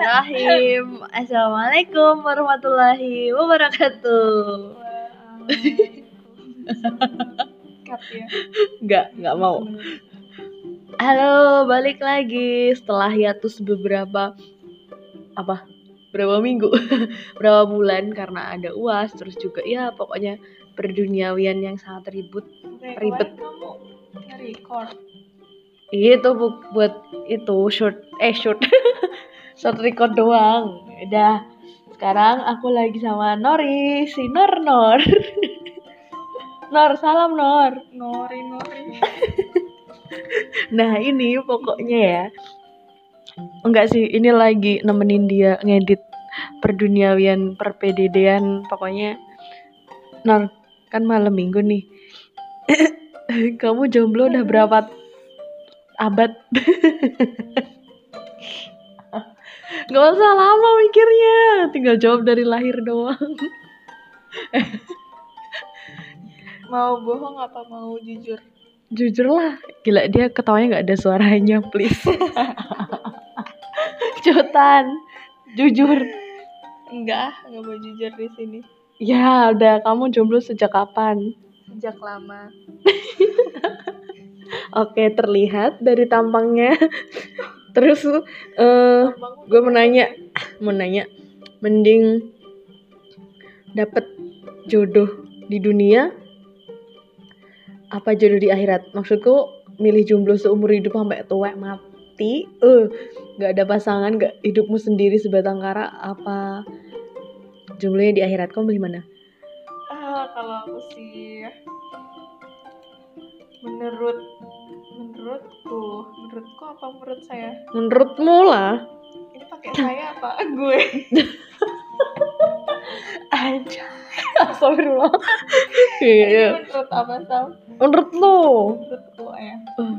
Bismillahirrahmanirrahim. Assalamualaikum warahmatullahi wabarakatuh. Cut ya. Enggak, enggak mau. Halo, balik lagi setelah hiatus beberapa apa? Berapa minggu? berapa bulan karena ada UAS terus juga ya pokoknya perduniawian yang sangat ribut. Oke, Ribet. kamu nge-record. Itu bu- buat itu short eh short short record doang. Udah. Sekarang aku lagi sama Nori, si Nor Nor. Nor, salam Nor. Nori Nori. Nah ini pokoknya ya Enggak sih ini lagi nemenin dia ngedit perduniawian perpededean pokoknya Nor kan malam minggu nih Kamu jomblo udah berapa abad? Gak usah lama mikirnya Tinggal jawab dari lahir doang Mau bohong apa mau jujur? Jujur lah Gila dia ketawanya gak ada suaranya please Cepetan Jujur Enggak, enggak mau jujur di sini. Ya udah kamu jomblo sejak kapan? Sejak lama. Oke terlihat dari tampangnya Terus eh Abang gue mau nanya Mau nanya Mending Dapet jodoh di dunia Apa jodoh di akhirat? Maksudku milih jomblo seumur hidup sampai tua mati eh Gak ada pasangan Gak hidupmu sendiri sebatang kara Apa jomblonya di akhirat Kamu milih mana? Ah, kalau aku sih menurut menurutku, menurutku apa menurut saya? Menurutmu lah Ini pakai saya apa gue? Aja Astagfirullah Iya Ini menurut apa Sam? Menurut lo Menurutku ya. Eh.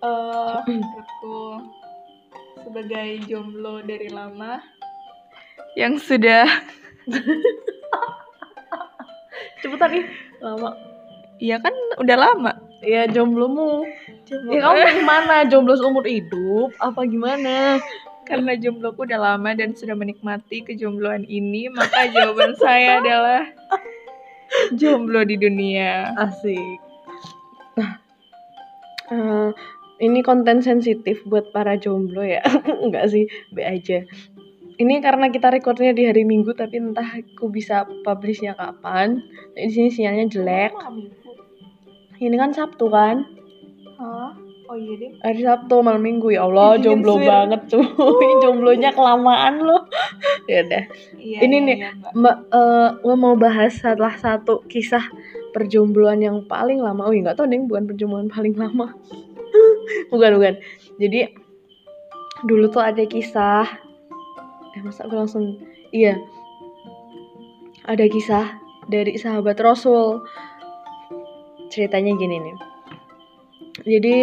Eh, menurutku sebagai jomblo dari lama yang sudah Cepetan nih Lama Iya kan udah lama Ya jomblomu jomblo Ya kamu gimana? Jomblo seumur hidup? Apa gimana? karena jombloku udah lama dan sudah menikmati kejombloan ini maka jawaban saya adalah jomblo di dunia Asik Nah eh, Ini konten sensitif buat para jomblo ya Enggak sih Be aja ini karena kita recordnya di hari Minggu tapi entah aku bisa publishnya kapan. Di sini sinyalnya jelek. Ini kan Sabtu kan? Hah? Oh iya deh. Hari Sabtu malam Minggu. Ya Allah jomblo swear. banget cuy. Jomblonya kelamaan loh ya udah. Iya, Ini iya, nih, iya, Mbak. mbak eh, gue mau bahas salah satu kisah perjombloan yang paling lama. Oh nggak tahu nih bukan perjombloan paling lama. Bukan bukan. Jadi dulu tuh ada kisah. Eh masa gue langsung iya. Ada kisah dari sahabat Rasul ceritanya gini nih. Jadi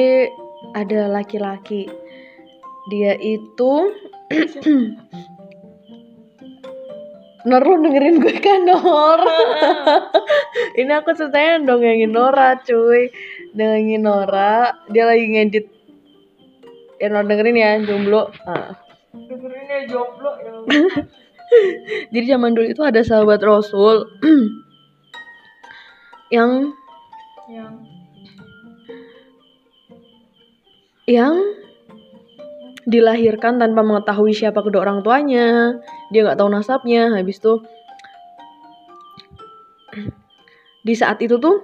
ada laki-laki. Dia itu Nor lu dengerin gue kan Nor? Ini aku ceritanya dongengin Nora cuy. Dongengin Nora Dia lagi ngedit. Ya Nor dengerin ya jomblo. Ah. dengerin ya jomblo ya. Jadi zaman dulu itu ada sahabat Rasul Yang yang Yang Dilahirkan tanpa mengetahui siapa kedua orang tuanya. Dia nggak tahu nasabnya. Habis itu Di saat itu tuh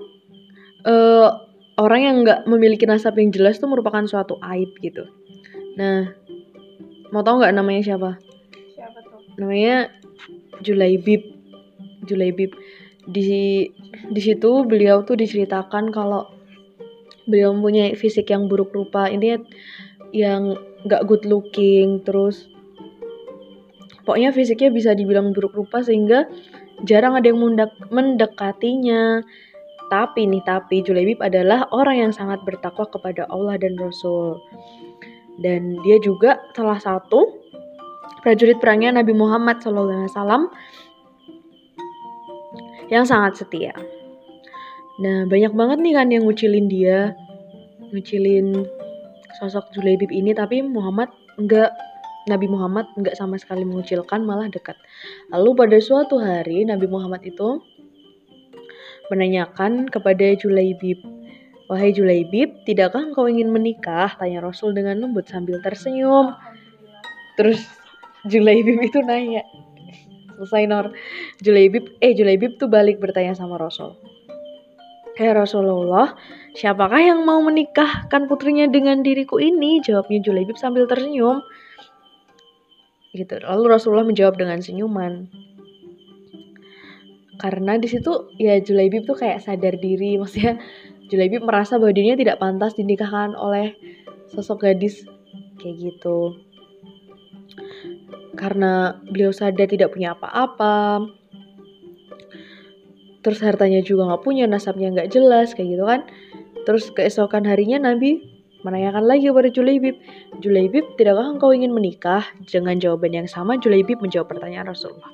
eh, Orang yang nggak memiliki nasab yang jelas tuh merupakan suatu aib gitu. Nah Mau tahu nggak namanya siapa? siapa tuh? Namanya Julaibib. Julaibib di di situ beliau tuh diceritakan kalau beliau mempunyai fisik yang buruk rupa. Intinya yang nggak good looking terus pokoknya fisiknya bisa dibilang buruk rupa sehingga jarang ada yang mendak- mendekatinya. Tapi nih tapi Julaibib adalah orang yang sangat bertakwa kepada Allah dan Rasul. Dan dia juga salah satu prajurit perangnya Nabi Muhammad SAW yang sangat setia. Nah banyak banget nih kan yang ngucilin dia, ngucilin sosok Julaibib ini, tapi Muhammad nggak Nabi Muhammad nggak sama sekali mengucilkan, malah dekat. Lalu pada suatu hari Nabi Muhammad itu menanyakan kepada Julaibib, Wahai Julaibib, tidakkah engkau ingin menikah? Tanya Rasul dengan lembut sambil tersenyum. Terus Julaibib itu nanya, selesai Nor. Julaibib, eh Julaibib tuh balik bertanya sama Rasul. Kayak eh, Rasulullah, siapakah yang mau menikahkan putrinya dengan diriku ini? Jawabnya Julaibib sambil tersenyum. Gitu. Lalu Rasulullah menjawab dengan senyuman. Karena di situ ya Julaibib tuh kayak sadar diri, maksudnya Julaibib merasa bahwa dirinya tidak pantas dinikahkan oleh sosok gadis kayak gitu. Karena beliau sadar tidak punya apa-apa, terus hartanya juga nggak punya nasabnya nggak jelas kayak gitu kan. Terus keesokan harinya Nabi menanyakan lagi kepada Julaibib Julaibib tidakkah engkau ingin menikah? Dengan jawaban yang sama Julaibib menjawab pertanyaan Rasulullah.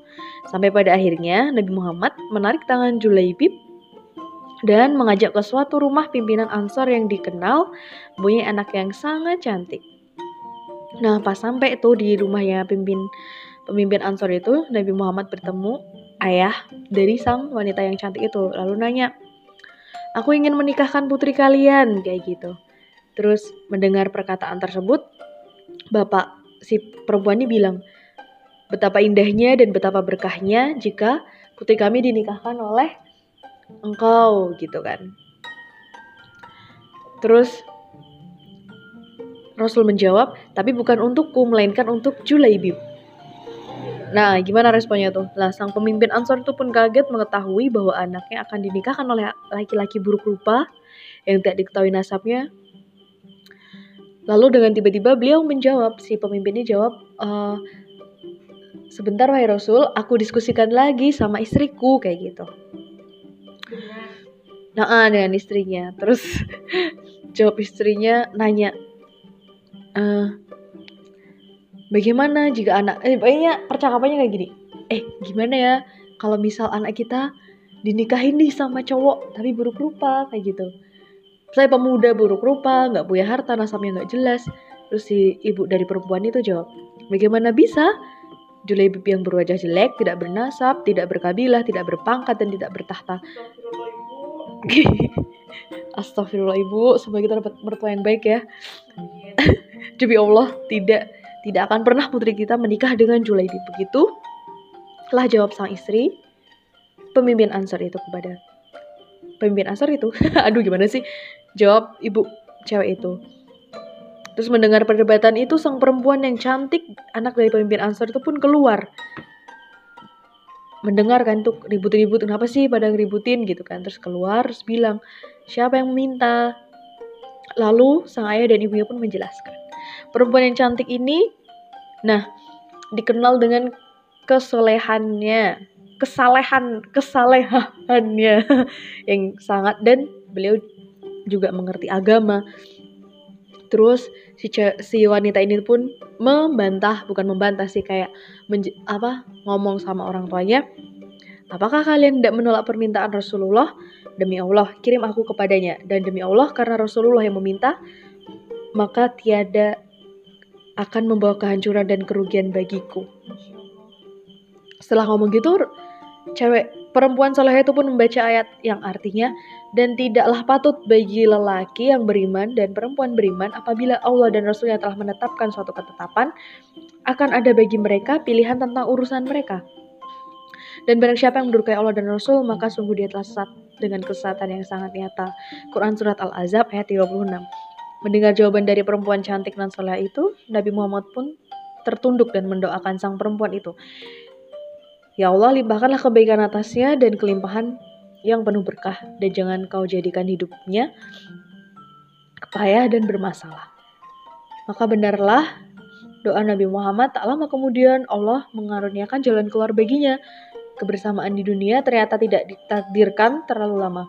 Sampai pada akhirnya Nabi Muhammad menarik tangan Julaibib dan mengajak ke suatu rumah pimpinan Ansor yang dikenal punya anak yang sangat cantik. Nah, pas sampai itu di rumahnya pimpin pemimpin Ansor itu, Nabi Muhammad bertemu ayah dari sang wanita yang cantik itu lalu nanya aku ingin menikahkan putri kalian kayak gitu. Terus mendengar perkataan tersebut bapak si perempuan ini bilang betapa indahnya dan betapa berkahnya jika putri kami dinikahkan oleh engkau gitu kan. Terus Rasul menjawab, tapi bukan untukku, melainkan untuk Julaibib. Nah, gimana responnya tuh? Lah, sang pemimpin Ansor itu pun kaget mengetahui bahwa anaknya akan dinikahkan oleh laki-laki buruk rupa yang tidak diketahui nasabnya. Lalu dengan tiba-tiba beliau menjawab, si pemimpinnya jawab, e, sebentar wahai Rasul, aku diskusikan lagi sama istriku kayak gitu. Nah, dengan istrinya. Terus jawab istrinya nanya, e, bagaimana jika anak eh pokoknya percakapannya kayak gini. Eh gimana ya kalau misal anak kita dinikahin nih sama cowok tapi buruk rupa kayak gitu. Saya pemuda buruk rupa nggak punya harta nasabnya nggak jelas terus si ibu dari perempuan itu jawab bagaimana bisa? Julaibib yang berwajah jelek, tidak bernasab, tidak berkabilah, tidak berpangkat, dan tidak bertahta. Astagfirullah ibu, semoga kita dapat mertua yang baik ya. Demi Allah, tidak tidak akan pernah putri kita menikah dengan Julaidi. Begitu telah jawab sang istri, pemimpin Ansar itu kepada pemimpin Ansar itu. Aduh gimana sih? Jawab ibu cewek itu. Terus mendengar perdebatan itu sang perempuan yang cantik, anak dari pemimpin Ansar itu pun keluar. Mendengar kan tuh ribut-ribut, kenapa sih pada ngeributin gitu kan. Terus keluar, terus bilang, siapa yang meminta? Lalu sang ayah dan ibunya pun menjelaskan perempuan yang cantik ini nah dikenal dengan kesolehannya kesalehan kesalehannya yang sangat dan beliau juga mengerti agama terus si si wanita ini pun membantah bukan membantah sih kayak apa ngomong sama orang tuanya apakah kalian tidak menolak permintaan Rasulullah demi Allah kirim aku kepadanya dan demi Allah karena Rasulullah yang meminta maka tiada akan membawa kehancuran dan kerugian bagiku. Setelah ngomong gitu, cewek perempuan soleh itu pun membaca ayat yang artinya dan tidaklah patut bagi lelaki yang beriman dan perempuan beriman apabila Allah dan Rasulnya telah menetapkan suatu ketetapan akan ada bagi mereka pilihan tentang urusan mereka. Dan barang siapa yang mendurkai Allah dan Rasul maka sungguh dia telah sesat dengan kesesatan yang sangat nyata. Quran Surat Al-Azab ayat 36 Mendengar jawaban dari perempuan cantik dan soleh itu, Nabi Muhammad pun tertunduk dan mendoakan sang perempuan itu. Ya Allah, limpahkanlah kebaikan atasnya dan kelimpahan yang penuh berkah, dan jangan kau jadikan hidupnya payah dan bermasalah. Maka benarlah doa Nabi Muhammad, tak lama kemudian Allah mengaruniakan jalan keluar baginya. Kebersamaan di dunia ternyata tidak ditakdirkan terlalu lama.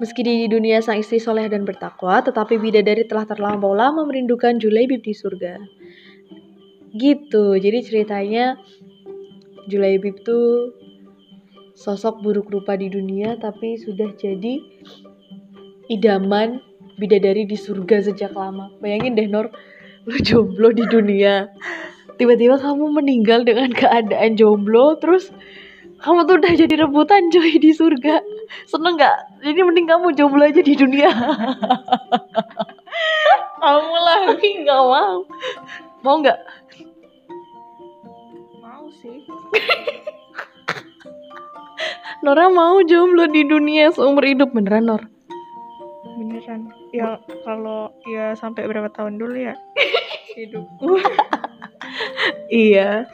Meski di dunia sang istri soleh dan bertakwa, tetapi bidadari telah terlampau lama merindukan Julaibib di surga. Gitu, jadi ceritanya Julaibib tuh sosok buruk rupa di dunia tapi sudah jadi idaman bidadari di surga sejak lama. Bayangin deh Nor, lu jomblo di dunia. Tiba-tiba kamu meninggal dengan keadaan jomblo terus kamu tuh udah jadi rebutan coy di surga. Seneng nggak? Jadi mending kamu jomblo aja di dunia. Kamu lagi nggak mau. Mau mau sih. Nora mau jomblo di dunia seumur hidup beneran Nor? Beneran. Ya kalau ya sampai berapa tahun dulu ya? Hidupku iya.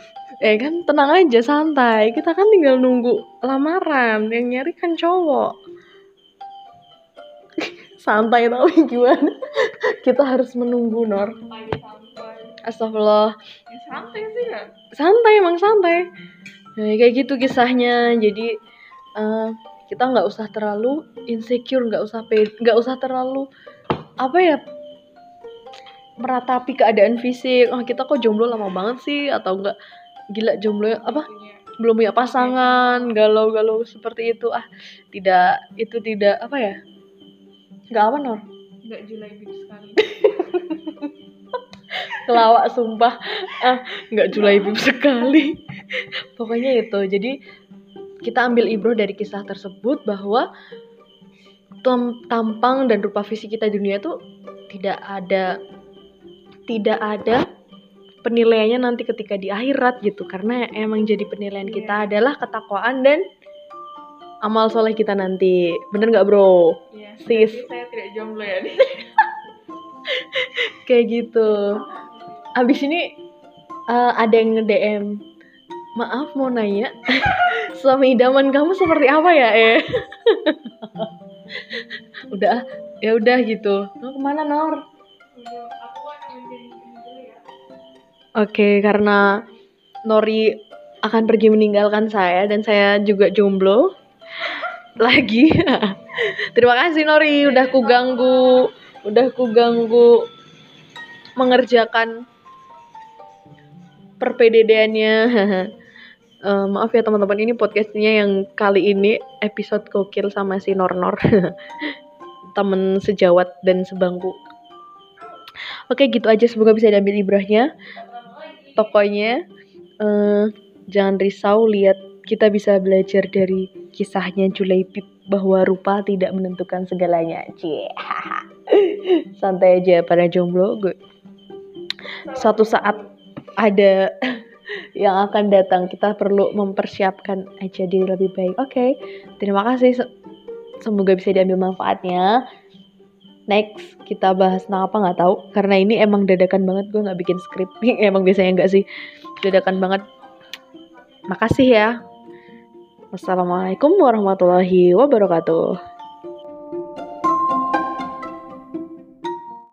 Eh kan tenang aja santai. Kita kan tinggal nunggu lamaran. Yang nyari kan cowok. Santai tapi gimana? Kita harus menunggu Nor. Astagfirullah santai sih ya? Santai emang santai. Nah, kayak gitu kisahnya. Jadi eh, kita nggak usah terlalu insecure nggak usah nggak usah terlalu apa ya meratapi keadaan fisik. Oh kita kok jomblo lama banget sih? Atau enggak gila jomblo apa? Belum punya pasangan galau-galau seperti itu. Ah tidak itu tidak apa ya? Nggak apa Nor? Nggak julai bib sekali kelawak sumpah. Ah nggak bib sekali. Pokoknya itu. Jadi kita ambil ibroh dari kisah tersebut bahwa tam- tampang dan rupa fisik kita di dunia tuh tidak ada tidak ada penilaiannya nanti ketika di akhirat gitu. Karena emang jadi penilaian kita adalah ketakwaan dan amal soleh kita nanti. Bener nggak bro? Iya, Sis. saya tidak jomblo ya kayak gitu abis ini eh, ada yang nge-DM maaf mau nanya suami idaman kamu seperti apa ya eh? Udah ya udah gitu. Mau ke mana Nor? Oke karena Nori akan pergi meninggalkan saya dan saya juga jomblo lagi. Terima kasih Nori udah ku ganggu udah ku ganggu mengerjakan perpededeannya Eh, maaf ya teman-teman ini podcastnya yang kali ini episode gokil sama si Nornor. Temen sejawat dan sebangku. Oke gitu aja. Semoga bisa diambil ibrahnya pokoknya eh, jangan risau lihat kita bisa belajar dari kisahnya Julaibib bahwa rupa tidak menentukan segalanya. Cie. santai aja para jomblo. Gue suatu saat ada yang akan datang. Kita perlu mempersiapkan aja diri lebih baik. Oke terima kasih. Se- semoga bisa diambil manfaatnya. Next kita bahas tentang apa nggak tahu. Karena ini emang dadakan banget. Gue nggak bikin skrip. Emang biasanya nggak sih. Dadakan banget. Makasih ya. Wassalamualaikum warahmatullahi wabarakatuh